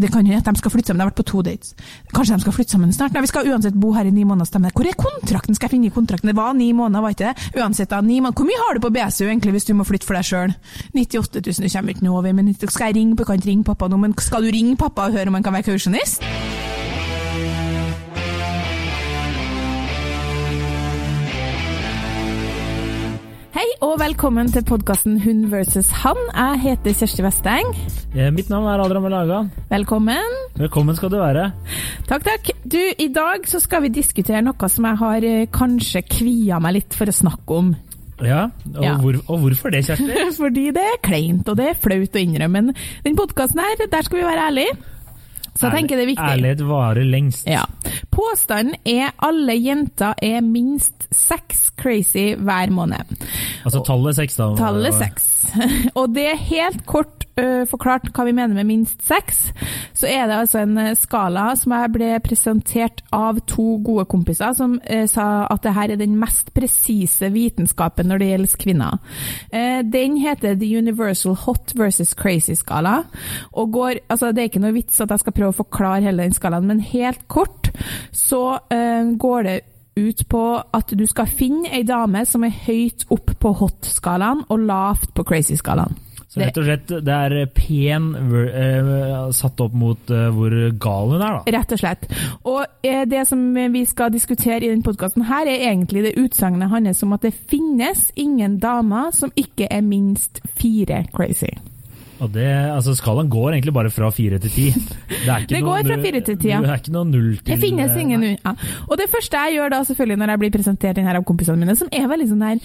Det kan hende at de skal flytte sammen. De har vært på to dates. Kanskje de skal flytte sammen snart? Nei, vi skal uansett bo her i ni måneder, stemmer. Hvor er kontrakten? Skal jeg finne kontrakten? Det var ni måneder, var ikke det? Uansett, da, ni måneder. Hvor mye har du på BSU egentlig hvis du må flytte for deg sjøl? 98 000, du kommer ikke noe over. Men skal jeg ringe, kan ikke ringe pappa nå, men skal du ringe pappa og høre om han kan være kausjonist? Hei og velkommen til podkasten Hun versus han. Jeg heter Kjersti Westeng. Eh, Mitt navn er Adrian Melaga. Velkommen. Velkommen skal du være. Takk, takk. Du, i dag så skal vi diskutere noe som jeg har eh, kanskje kvia meg litt for å snakke om. Ja, og, Ja. Hvor, og hvorfor det, Kjersti? Fordi det er kleint, og det er flaut å innrømme. Men den podkasten her, der skal vi være ærlige. Så jeg tenker det er viktig. Ærlighet varer lengst. Ja. Påstanden er alle jenter er minst seks crazy hver måned. Altså tallet seks, da. Tallet seks. Og det er helt kort uh, forklart hva vi mener med minst seks. Så er det altså en skala som jeg ble presentert av to gode kompiser, som uh, sa at det her er den mest presise vitenskapen når det gjelder kvinner. Uh, Den heter The Universal Hot versus Crazy-skala. Og går, altså Det er ikke noe vits at jeg skal prøve å forklare hele den skalaen, men helt kort så går det ut på at du skal finne ei dame som er høyt opp på hot-skalaen og lavt på crazy-skalaen. Så rett og slett, det er pen eh, satt opp mot uh, hvor gal hun er, da. Rett og slett. Og eh, det som vi skal diskutere i denne podkasten her, er egentlig det utsagnet hans om at det finnes ingen damer som ikke er minst fire crazy. Og det, altså Skalaen går egentlig bare fra fire til ti. Det, Det går fra fire til ti, ja. Det er ikke noe null til Det finnes eh, ingen ja. Og det første jeg gjør da, selvfølgelig når jeg blir presentert inn her av kompisene mine, som er veldig sånn her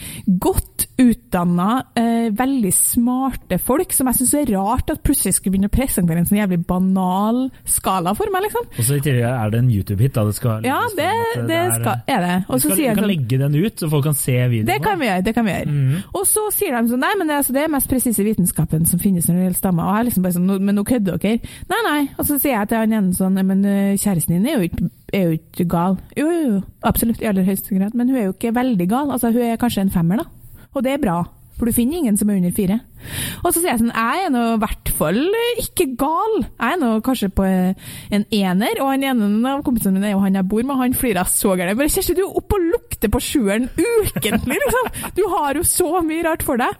godt utdanna, eh, veldig smarte folk, som jeg syns er rart at plutselig skulle begynne å presentere en sånn jævlig banal skala for meg, liksom. Og så I tillegg er det en YouTube-hit. da, det skal Ja, det, det, det er- skal, er det. Og Vi så skal, kan sånn legge den ut, så folk kan se videoen. Det kan vi gjøre. det kan vi gjøre. Mm. Og så sier de sånn Nei, men det, altså, det er mest presise vitenskapen som finnes når det gjelder stammer. Og jeg er liksom bare sånn Men nå kødder dere? Nei, nei. Og så sier jeg til han ene sånn Men øh, kjæresten din er jo ikke er jo ikke gal. Jo, jo, jo. Absolutt, i aller høyeste grad. Men hun er jo ikke veldig gal. Altså, hun er kanskje en femmer, da. Og det er bra. For du finner ingen som er under fire. Og så sier jeg sånn, jeg er nå i hvert fall ikke gal. Jeg er nå kanskje på eh, en ener, og han ene av kompisene mine er jo han jeg bor med, han flirer så gærent. Bare Kjersti, du er oppe og lukter på sjueren ukentlig, liksom! Du har jo så mye rart for deg.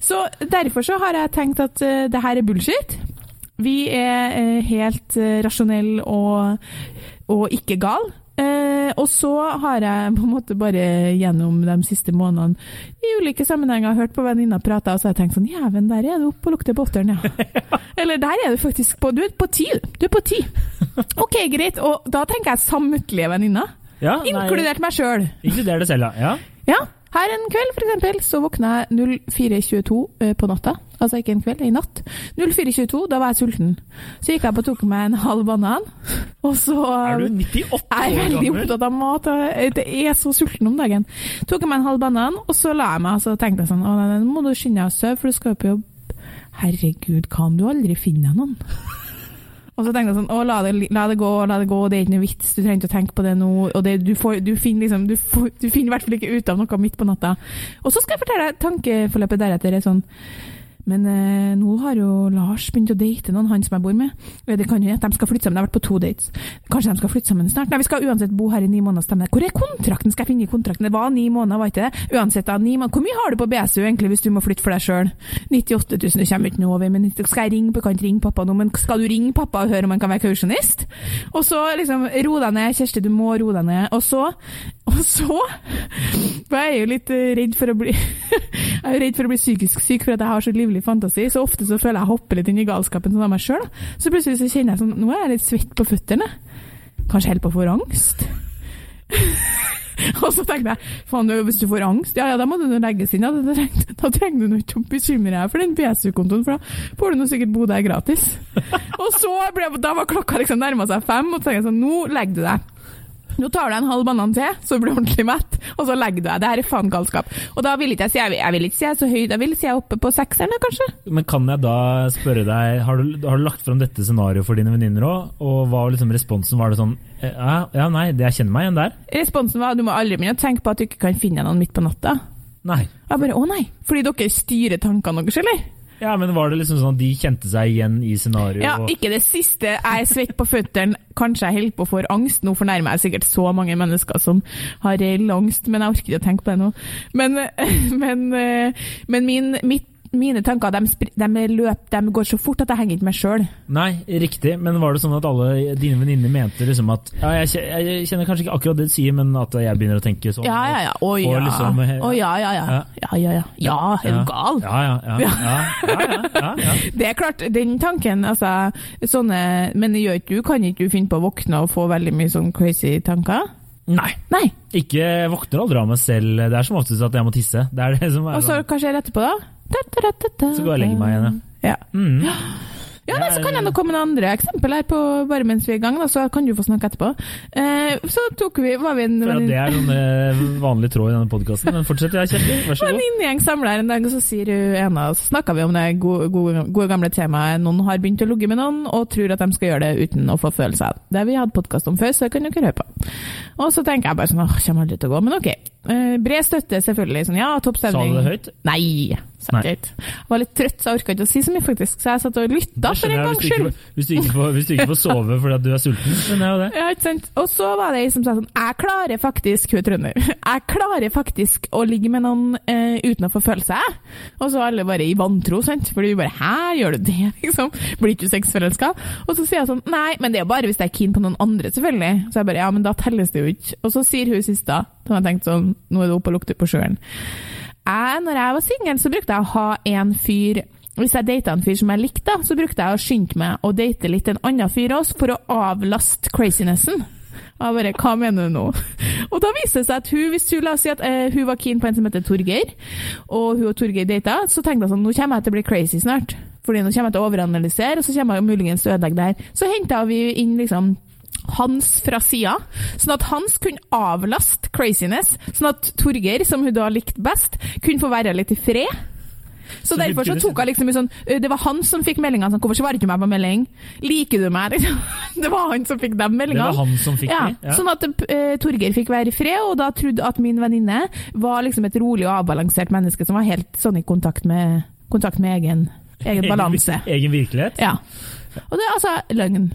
Så derfor så har jeg tenkt at uh, det her er bullshit. Vi er uh, helt uh, rasjonelle og, og ikke gal. Uh, og så har jeg på en måte bare gjennom de siste månedene i ulike sammenhenger hørt på venninner prate, og så har jeg tenkt sånn Jæven, der er du oppe og lukter på åtteren, ja. Eller der er du faktisk på Du er på ti, du er på ti. Ok, greit. Og da tenker jeg samtlige venninner, Ja, inkludert meg sjøl. Inkluder deg selv, ja. ja. Her en kveld, eksempel, så våkna jeg 04.22 eh, på natta. Altså ikke en kveld, i natt. 04.22, da var jeg sulten. Så gikk jeg opp og tok meg en halv banan, og så Er du 98 jeg er veldig opptatt av mat. og Jeg er så sulten om dagen. Tok jeg meg en halv banan, og så la jeg meg og så tenkte jeg sånn Å, nå må du skynde deg å sove, for du skal jo på jobb. Herregud, hva om du aldri finner noen? Og så tenkte jeg sånn Å, la det, la det gå, la det gå, det er ikke noe vits, du trenger ikke å tenke på det nå. Og det, du, får, du finner liksom du, får, du finner i hvert fall ikke ut av noe midt på natta. Og så skal jeg fortelle deg tankeforløpet deretter. er sånn men eh, nå har jo Lars begynt å date noen, han som jeg bor med. Eh, Det kan jo at de skal flytte sammen. Det har vært på to dates. Kanskje de skal flytte sammen snart? Nei, vi skal uansett bo her i ni måneder, stemmer det. Hvor er kontrakten? Skal jeg finne i kontrakten? Det var ni måneder, var ikke det? Uansett, da, ni måneder. Hvor mye har du på BSU egentlig hvis du må flytte for deg sjøl? 98 000, du kommer ikke noe over. Men skal jeg ringe, kan ikke ringe pappa nå, men skal du ringe pappa og høre om han kan være kausjonist? Og så liksom, ro deg ned, Kjersti, du må ro deg ned. Og så, og så for jeg er jo litt redd for å bli Jeg er redd for å bli psykisk syk for at jeg har så livlig fantasi. Så ofte så føler jeg jeg hopper litt inn i galskapen sånn av meg sjøl. Så plutselig så kjenner jeg sånn Nå er jeg litt svett på føttene. Kanskje helt på å få angst. Og så tenkte jeg faen, hvis du får angst, ja ja, da må du legges inn. Ja, da, trenger, du ikke å bekymre deg for den BSU-kontoen, for da får du nå sikkert bo der gratis. Og så ble, da var klokka liksom nærma seg fem, og så tenkte jeg sånn, nå legger du deg. Nå tar du en halv banan til, så du blir ordentlig mett, og så legger du deg. Det her er faen galskap. Og da vil ikke jeg si jeg vil, jeg vil ikke si jeg er så høy, da vil si jeg er oppe på sekseren, kanskje. Men kan jeg da spørre deg, har du, har du lagt fram dette scenarioet for dine venninner òg? Og hva var liksom responsen? Var det sånn eh, ja, ja, nei, jeg kjenner meg igjen der? Responsen var du må aldri begynne å tenke på at du ikke kan finne noen midt på natta. Nei. Jeg bare å nei, fordi dere styrer tankene deres, eller? Ja, men var det liksom sånn at de kjente seg igjen i scenarioet? Ja, og- ikke det siste. Jeg er svett på føttene. Kanskje jeg holder på å få angst. Nå fornærmer jeg sikkert så mange mennesker som har reell angst, men jeg orker ikke å tenke på det nå. Men, men, eh, men min, mitt, mine tanker de, de, løp, de går så fort at jeg henger ikke med sjøl. Nei, riktig, men var det sånn at alle dine venninner mente liksom at ja, jeg, kjenner kanskje ikke akkurat det du sier, men at jeg begynner å tenke sånn? Ja, ja, ja. Å ja. liksom, Å ja, ja, ja. ja. Ja, ja, ja. Er du gal? Ja, ja, ja. ja, ja, ja, ja, ja. Det er klart, den tanken, altså sånne Men gjør ikke du, kan ikke du finne på å våkne og få veldig mye sånn crazy tanker? Nei, Nei. ikke våkner aldri av meg selv. Det er som oftest at jeg må tisse. Det er det som er Og så sånn. hva skjer etterpå, da? Så går jeg og legger meg igjen, Ja. Mm. Ja, nei, så kan jeg nå komme med andre eksempel her på, bare mens vi er i gang, da, så kan du få snakke etterpå. Eh, så tok vi, var vi en ja, det er noen vanlige vanlig tråd i denne podkasten. Men fortsett, ja, Kjetil. Vær så god. venninnegjeng samla her en dag, og så sier hun ene oss, snakka vi om det gode, gode, gode gamle temaet noen har begynt å ligge med noen og tror at de skal gjøre det uten å få følelser. Det har vi hatt podkast om før, så det kan dere høre på. Og så tenker jeg bare sånn åh, kommer aldri til å gå. Men ok. Eh, bred støtte, selvfølgelig. Sånn ja, topp Sa du det høyt? Nei. Nei. jeg var litt trøtt, så jeg orka ikke å si så mye, faktisk. Så jeg satt og lytta, for en gangs skyld. hvis, du ikke får, du ikke får sove fordi at du er sulten. Skjønner jeg jo det. Ja, ikke sant? Og så var det ei som sa sånn Jeg klarer faktisk Hun er trønder. Jeg klarer faktisk å ligge med noen eh, uten å få følelse, jeg. Og så var alle bare i vantro, sant. For vi bare Hæ, gjør du det, liksom? Blir ikke du sexforelska? Og så sier jeg sånn Nei, men det er bare hvis jeg er keen på noen andre, selvfølgelig. Så jeg bare Ja, men da telles det jo ikke. Og så sier hun sist da, så jeg tenkte sånn Nå er det oppe og lukter på sjøen. Jeg, når jeg var singel, så brukte jeg å ha en fyr hvis jeg data en fyr som jeg likte, så brukte jeg å skynde meg å date litt en annen fyr også, for å avlaste crazinessen. Jeg bare, hva mener du nå? Og da viste det seg at hun, hvis hun la oss si at eh, hun var keen på en som heter Torgeir, og hun og Torgeir data, så tenkte jeg sånn, nå kommer jeg til å bli crazy snart. Fordi nå kommer jeg til å overanalysere, og så kommer jeg muligens til å ødelegge det her. Så henta vi inn liksom hans fra sida, sånn at Hans kunne avlaste craziness, sånn at Torgeir, som hun da likte best, kunne få være litt i fred. Så, Så derfor så tok hun liksom sånn Det var han som fikk meldinga sånn 'Hvorfor svarer du ikke meg på melding?' 'Liker du meg?' Liksom. Det var han som fikk de Det meldingene. var han som fikk Ja. Ja. Sånn at uh, Torgeir fikk være i fred, og da trodde at min venninne var liksom et rolig og avbalansert menneske som var helt sånn i kontakt med, kontakt med egen, egen balanse. Egen, egen virkelighet. Ja. Og det er altså løgn.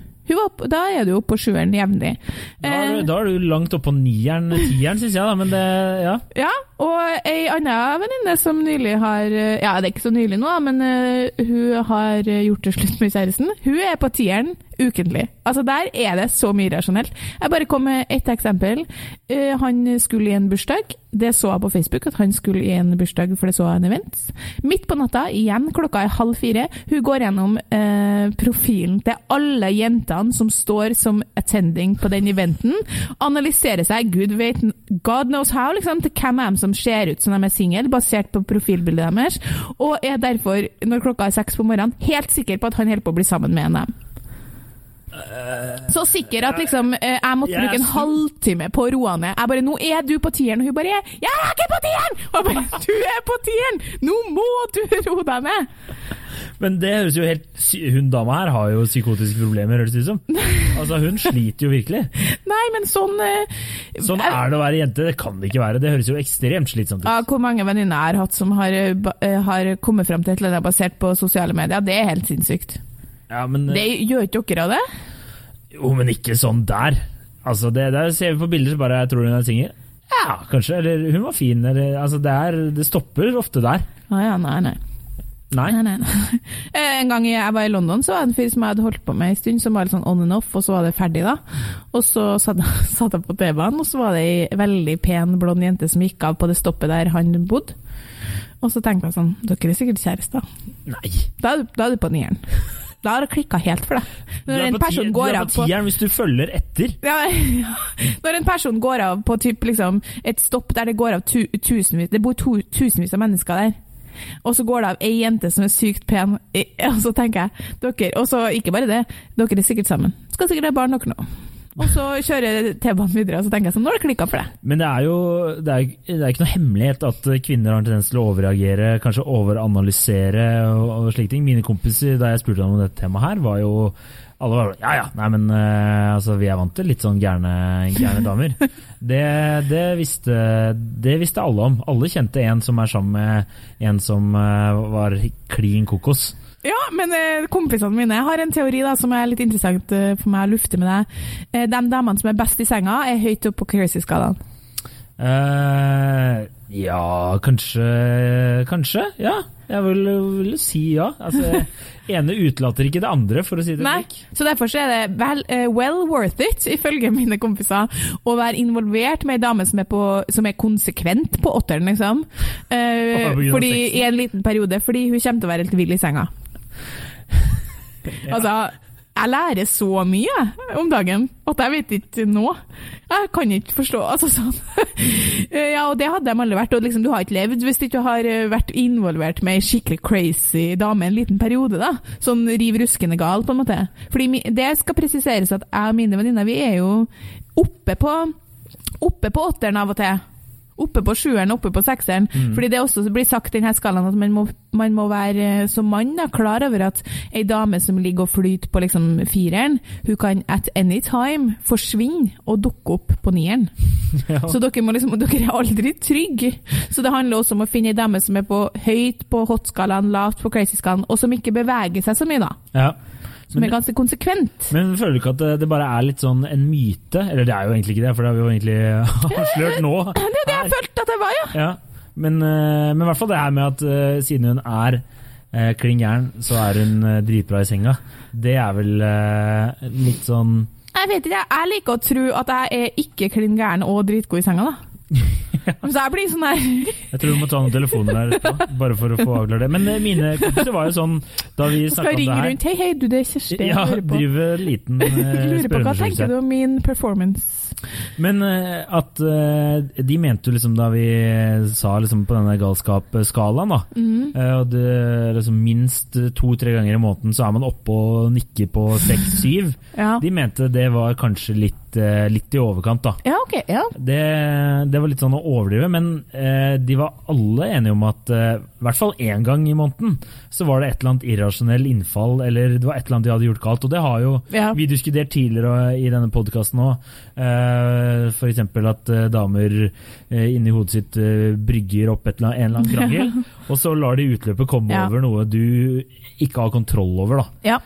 Opp, da er du oppe på sjueren jevnlig. Da Eh, du, da er du langt oppe på nieren, tieren, syns jeg, da. Men det Ja. Ja, og ei anna venninne som nylig har eh, Ja, det er ikke så nylig nå, men eh, hun har gjort det slutt med kjæresten. Hun er på tieren ukentlig. Altså, der er det så mye rasjonelt. Jeg bare kom med ett eksempel. Eh, han skulle i en bursdag. Det så jeg på Facebook, at han skulle i en bursdag, for det så jeg en event. Midt på natta, igjen klokka er halv fire. Hun går gjennom eh, profilen til alle jentene som står som attending på den eventen. Analyserer seg, gud vet, God knows how, liksom, til hvem er de som ser ut som de er single, basert på profilbildet deres. Og er derfor, når klokka er seks på morgenen, helt sikker på at han holder på å bli sammen med en dem. Så sikker at liksom, eh, jeg måtte bruke en halvtime på å roe ned. Jeg bare 'Nå er du på tieren', og hun bare 'Jeg er ikke på tieren!' Og jeg bare 'Du er på tieren! Nå må du roe deg ned!' Men det høres jo helt Hun dama her har jo psykotiske problemer, høres det ut som. Altså, hun sliter jo virkelig. Nei, men sånn eh, Sånn er det å være jente. Det kan det ikke være. Det høres jo ekstremt slitsomt ut. Ja, hvor mange venninner jeg har hatt som har, eh, eh, har kommet frem til et eller annet basert på sosiale medier, det er helt sinnssykt. Ja, men, Det gjør ikke dere av det? Jo, men ikke sånn der. Altså, det der ser vi på bilder så bare jeg tror hun er singel. Ja, kanskje. Eller hun var fin. Eller, altså, det, er, det stopper ofte der. Ah, ja, nei, nei. Nei. Nei, nei, nei. Eh, En gang jeg var i London, så var det en fyr som jeg hadde holdt på med en stund, som var litt sånn on and off, og så var det ferdig, da. Og så satt satt jeg på T-banen, og så var det ei veldig pen, blond jente som gikk av på det stoppet der han bodde. Og så tenkte jeg sånn, dere er sikkert kjærester. Nei. Da er da er du på nieren. Da har det klikka helt for deg. Du Når er en på, person ti, du går er på tieren hvis du følger etter. ja, ja. Når en person går av på typ, liksom, et stopp der det går av tu, tusenvis Det bor to, tusenvis av mennesker der. Og så går det av ei jente som er sykt pen, og så tenker jeg dere, Og så ikke bare det, dere er sikkert sammen. Skal sikkert ha barn dere nå. Og så kjører T-banen videre, og så tenker jeg sånn, nå har det klikka for deg. Men det er jo det er, det er ikke noe hemmelighet at kvinner har en tendens til å overreagere, kanskje overanalysere og, og slike ting. Mine kompiser da jeg spurte dem om dette temaet her, var jo alle var ja ja, nei men uh, altså, vi er vant til litt sånn gærne, gærne damer. Det, det, visste, det, visste, alle om. Alle kjente en som er sammen med en som uh, var klin kokos. Ja, men uh, kompisene mine har en teori da, som er litt interessant for meg å lufte med deg. de damene som er best i senga, er høyt oppe på crazy-skalaen. ja, kanskje Kanskje, ja. Jeg vil, vil si ja. Altså, ene utelater ikke det andre, for å si det slik. Så derfor så er det well, uh, well, worth it, ifølge mine kompiser, å være involvert med ei dame som er, på, som er, konsekvent på åtteren, liksom. Uh, fordi, I en liten periode, fordi hun kommer til å være helt vill i senga. ja. Altså jeg lærer så mye om dagen at jeg vet ikke nå. Jeg kan ikke forstå altså sånn. Ja, og det hadde de aldri vært. Og liksom, du har ikke levd hvis du ikke har eh, vært involvert med ei skikkelig crazy dame en liten periode. da. Sånn riv ruskende gal, på en måte. Fordi det skal presiseres at jeg og mine venninner, vi er jo oppe på, oppe på åtteren av og til. Oppe på sjueren, oppe på sekseren. Mm. Fordi det også blir sagt i denne skalaen at man må, man må være eh, som mann da, klar over at ei dame som ligger og flyter på liksom fireren, hun kan at any time forsvinne og dukke opp på nieren. Ja. Så dere, må liksom, dere er aldri trygge. Så det handler også om å finne ei dame som er på høyt på hot-skalaen, lavt på crazy-skalaen, og som ikke beveger seg så mye, da. Ja. Som men, er ganske konsekvent. Men føler du ikke at det, bare er litt sånn en myte? Eller det er jo egentlig ikke det, for det har vi jo egentlig avslørt nå. Det er det jeg følte at det var, ja. ja. Men, eh, men, i hvert fall det her med at uh, siden hun er uh, klin gæren, så er hun dritbra i senga. Det er vel litt sånn Jeg vet ikke, jeg liker å tro at jeg er ikke klin gæren og dritgod i senga, da. Så jeg blir sånn her Jeg tror du må ta noen telefoner der etterpå, bare for å få avklart det. Men mine kompiser var jo sånn da vi snakka om det her Skal ringe rundt. Hei, hei, du, det er Kjersti. Ja, driver liten spørreundersøkelse. Lurer på hva tenker du om min performance? Men uh, at uh, de mente jo liksom da vi sa liksom på denne galskapsskalaen, da mm. og det, liksom minst to-tre ganger i måneden så er man oppe og nikker på seks-syv. ja. De mente det var kanskje litt Eh, litt, i overkant, da. Ja, ok, ja. Det, det, var litt sånn å overdrive, men eh, de var alle enige om at eh, i hvert fall én gang i måneden så var det et eller annet irrasjonell innfall, eller det var et eller annet de hadde gjort galt. Og det har jo ja. vi diskutert tidligere i denne podkasten òg. Eh, F.eks. at eh, damer eh, inni hodet sitt brygger opp et eller annet, en eller annen krangel, og så lar de utløpet komme ja. over noe du ikke har kontroll over. da. Ja,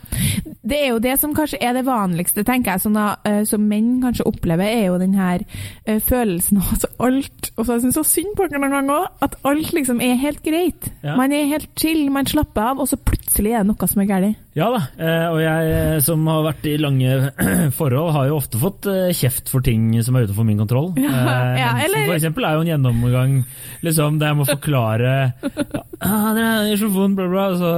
Det er jo det som kanskje er det vanligste, tenker jeg, som, da, som menn kanskje opplever, er jo den her uh, følelsen av altså alt Og så jeg syns så synd på noen ganger òg, at alt liksom er helt greit. Ja. Man er helt chill, man slapper av, og så plutselig er det noe som er galt. Ja da, uh, og jeg eh, som har vært i lange forhold, har jo ofte fått uh, kjeft for ting som er utenfor min kontroll. Ja, ja, eller... For eksempel er jo en gjennomgang liksom, der jeg må forklare ah, det er bla, bla. Så,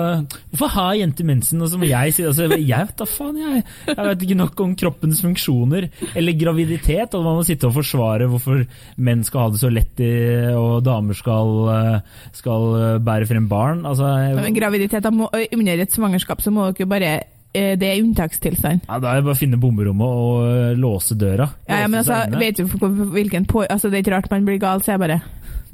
hvorfor har jenter mensen? Og så må jeg si altså, Jeg vet da faen, jeg. Jeg vet ikke nok om kroppens funksjoner. Eller graviditet. Og man må sitte og forsvare hvorfor menn skal ha det så lett i, og damer skal, eh, skal bære frem barn. Altså, Men graviditet må, under et svangerskap så må dere jo bare eh, det er unntakstilstand. Ja, Da er det bare å finne bomberommet og eh, låse døra. Ja, ja men altså, vet du hvilken på, altså, Det er ikke rart man blir gal, sier jeg bare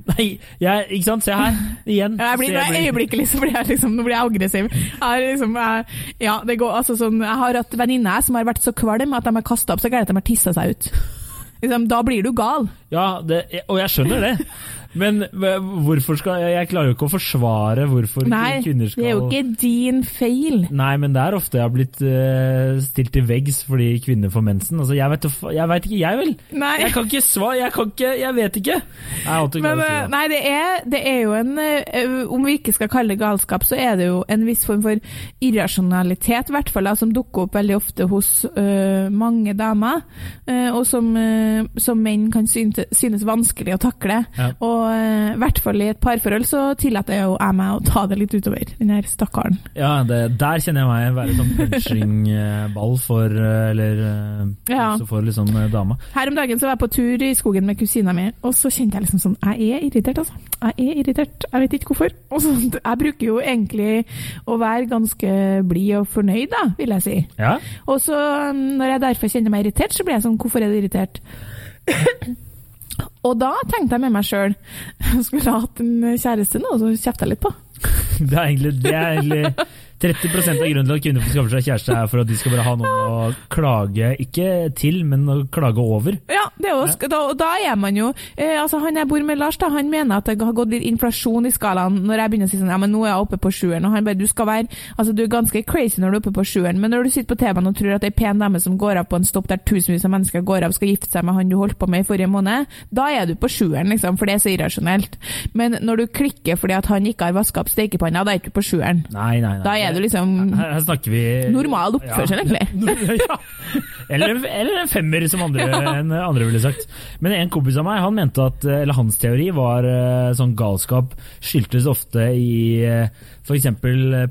Nei, jeg, ikke sant? Se her, igjen. Ja, jeg blir, jeg blir... Øyeblikkelig så blir jeg liksom, nå blir jeg aggressiv. Jeg, liksom, jeg, ja, det går, altså, sånn, jeg har hatt venninner som har vært så kvalm at de har kasta opp så galt at de har tissa seg ut. Liksom, da blir du gal. Ja, det, og jeg skjønner det. Men hvorfor skal Jeg klarer jo ikke å forsvare hvorfor Nei, kvinner skal Nei, det er jo ikke din feil. Nei, men det er ofte jeg har blitt uh, stilt til veggs fordi kvinner får mensen. Altså, jeg vet, jeg vet ikke, jeg vel. Nei. Jeg kan ikke svare, jeg kan ikke Jeg vet ikke. Jeg men, si nei, det er, det er, jo en uh, Om vi ikke skal kalle det galskap, så er det jo en viss form for irrasjonalitet, i hvert fall, som dukker opp veldig ofte hos uh, mange damer, og som, som, menn kan synes synes vanskelig å takle. Ja. Og eh, i hvert fall i et parforhold så tillater jo jeg meg å ta det litt utover, den her stakkaren. Ja, det, der kjenner jeg meg være sånn punchingball for Eller ja. for liksom dama. Her om dagen så var jeg på tur i skogen med kusina mi, og så kjente jeg liksom sånn Jeg er irritert, altså. Jeg er irritert. Jeg vet ikke hvorfor. Og så, jeg bruker jo egentlig å være ganske blid og fornøyd, da, vil jeg si. Ja. Og så, um, når jeg derfor kjenner meg irritert, så blir jeg sånn Hvorfor er du irritert? Og da tenkte jeg med meg sjøl Skulle hatt en kjæreste nå, så kjefta jeg litt på. det er egentlig, det er egentlig 30 av grunnen til at kvinner skaffer seg kjæreste, er for at de skal bare ha noen å klage, ikke til, men å klage over. Ja, også, da, da, er man jo eh, altså Han jeg bor med, Lars, da, han mener at det har gått litt inflasjon i skalaen når jeg begynner å si sånn ja, men nå er jeg oppe på sjueren. Og han bare du skal være altså du er ganske crazy når du er oppe på sjueren, men når du sitter på TV-en og tror at det er pen dame som går av på en stopp der tusenvis av mennesker går av skal gifte seg med han du holdt på med i forrige måned, da er du på sjueren, liksom, for det er så irrasjonelt. Men når du klikker fordi at han ikke har vaska opp stekepanna, da er du ikke på sjueren. Nei, nei, nei. Er du liksom her, her snakker vi Normal oppførsel, ja. egentlig. ja. Eller, eller, en femmer, som andre, ja. en andre ville sagt. Men en kompis av meg han mente at, eller hans teori var eh, sånn galskap skyldtes ofte i eh, f.eks.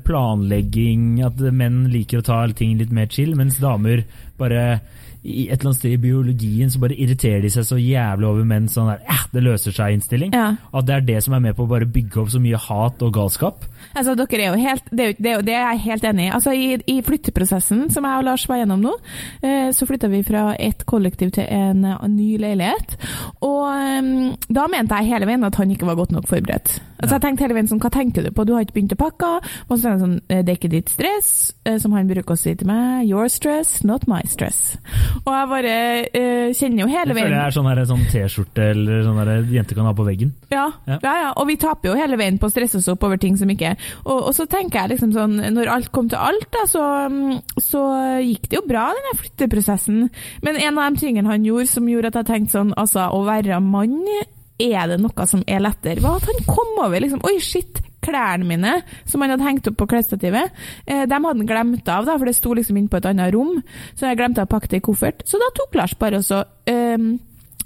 planlegging, at menn liker å ta ting litt mer chill, mens damer bare i et eller annet sted i biologien så bare irriterer de seg så jævlig over menn sånn der, eh, det løser seg-innstilling. Ja. At det er det som er med på å bare bygge opp så mye hat og galskap. Altså, dere er jo helt, det, er, det, er, det er jeg helt enig i. Altså, i, i, flytteprosessen som jeg og Lars var gjennom nå, eh, så flytta vi fra et kollektiv til en, en ny leilighet. Og um, da mente jeg hele veien at han ikke var godt nok forberedt. Altså, ja. Jeg tenkte hele veien sånn, hva tenker du på? Du har ikke begynt å pakke. Og så jeg sånn, det er ikke ditt stress, eh, som han bruker å si til meg. Your stress, not my stress. Og jeg bare uh, kjenner jo hele veien Jeg føler jeg er sånn, sånn T-skjorte eller sånn jente kan ha på veggen. Ja, ja. ja, ja. Og vi taper jo hele veien på å stresse oss opp over ting som ikke og, og, så tenker jeg liksom sånn, når alt kom til alt, da, så, så gikk det jo bra, den flytteprosessen. Men en av de tingene han gjorde som gjorde at jeg tenkte sånn, altså å være mann er det noe som er lettere? Var at han kom over liksom Oi, shit! Klærne mine som han hadde hengt opp på klesstativet, eh, dem hadde han glemt av, da, for det sto liksom inne på et annet rom. Så jeg glemte å pakke det i koffert. Så da tok Lars bare og så eh,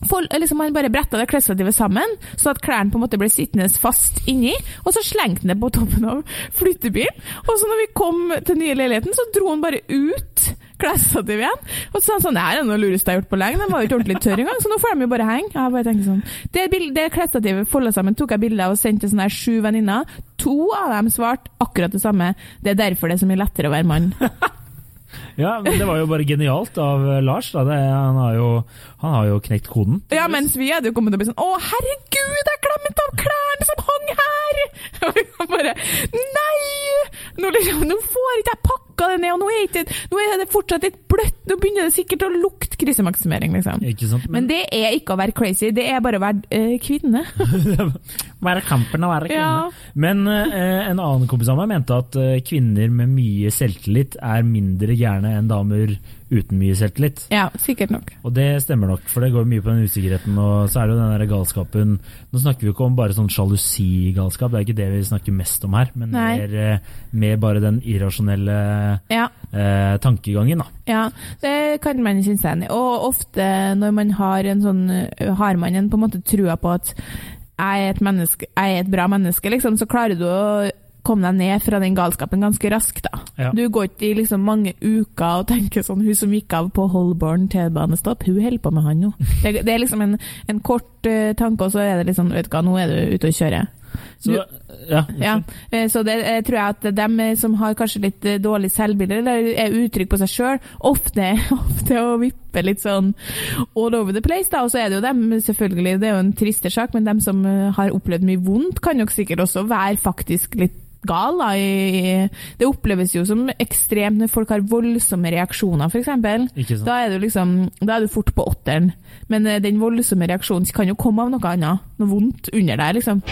for, liksom Han bare bretta det klesstativet sammen, så at klærne på en måte ble sittende fast inni. Og så slengte han det på toppen av flyttebilen. Og så når vi kom til nye leiligheten, så dro han bare ut klesstativet igjen. Og så sa han sånn Det her er noe lureste jeg har gjort på lenge. Den var jo ikke ordentlig tørr engang, så nå får de jo bare henge. Jeg bare tenker sånn Det, det klesstativet folda sammen, tok jeg bilde av og sendte til sånne sju venninner. To av dem svarte akkurat det samme. Det er derfor det er så mye lettere å være mann. Ja, men Det var jo bare genialt av eh, Lars. Det, han, har jo, han, har jo, knekt koden. Ja, mens vi hadde jo kommet til å bli sånn Å, herregud, jeg glemte av klærne som hang her! Og vi bare Nei! Nå, liksom, nå får ikke jeg pakka det ned, og nå er, ikke, nå er, det fortsatt litt bløtt. Nå begynner det sikkert å lukte krisemaksimering, liksom. Sant, men... men... det er ikke å være crazy, det er bare å være øh, kvinne. være kampen å være kvinne. Ja. Men øh, en annen kompis av meg mente at øh, kvinner med mye selvtillit er mindre gærne enn damer uten mye selvtillit. Ja, sikkert nok. Og det stemmer nok, for det går mye på den usikkerheten. Og så er det jo den der galskapen Nå snakker vi ikke om bare sånn sjalusigalskap, det er ikke det vi snakker mest om her, men mer, eh, mer, bare den irrasjonelle ja. eh, tankegangen, da. Ja, det kan man synes enig i. Og ofte når man har en sånn Har man en på en måte trua på at jeg er et, menneske, jeg er et bra menneske, liksom, så klarer du å kom deg ned fra den galskapen ganske raskt. da. Ja. Du går ikke i liksom mange uker og tenker sånn Hun som gikk av på Holborn T-banestopp, hun holder på med han nå. Det, det, er liksom en, en kort uh, tanke, og så er det liksom Vet du hva, nå er du ute og kjører. Så, ja, ja, eh, så det jeg tror jeg at dem som har kanskje litt eh, dårlig selvbilde, eller er utrygge på seg sjøl, ofte, ofte å vippe litt sånn all over the place. da, Og så er det jo dem, selvfølgelig, det er jo en triste sak, men dem som har opplevd mye vondt, kan nok sikkert også være faktisk litt gal. Da. Det oppleves jo som ekstremt når folk har voldsomme reaksjoner, f.eks. Da, er du liksom, da er du fort på åtteren. Men eh, den voldsomme reaksjonen kan jo komme av noe annet. Noe vondt under der, liksom.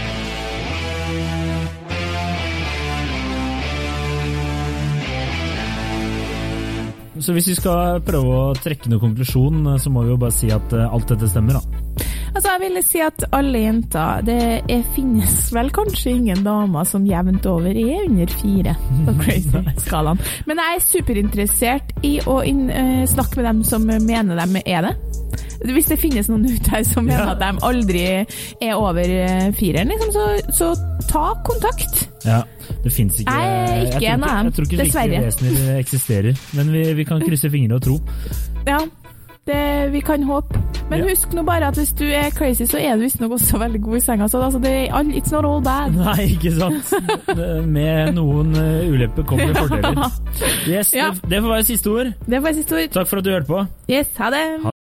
Så hvis vi skal prøve å trekke noen konklusjon, så må vi jo bare si at eh, alt dette stemmer, da. Altså, jeg ville si at alle jenter Det finnes vel kanskje ingen damer som jevnt over er under fire på crazy-skalaen. Men jeg er superinteressert i å uh, snakke med dem som mener de er det. Hvis det finnes noen ute her som mener ja. at de aldri er over eh, fireren, liksom, så, så, ta kontakt. Ja, det fins ikke Nei, ikke en av dem, dessverre. Jeg tror ikke slike vesener eksisterer, men vi, vi kan krysse fingrene og tro. Ja, det, vi kan håpe. Men ja. husk nå bare at hvis du er crazy, så er du visstnok også veldig god i senga. Så altså, det er it's not all bad. Nei, ikke sant. Med noen ulepper kommer fordeler. Yes, ja. det, det får være siste ord. Det får være siste ord. Takk for at du hørte på. Yes, ha det. Ha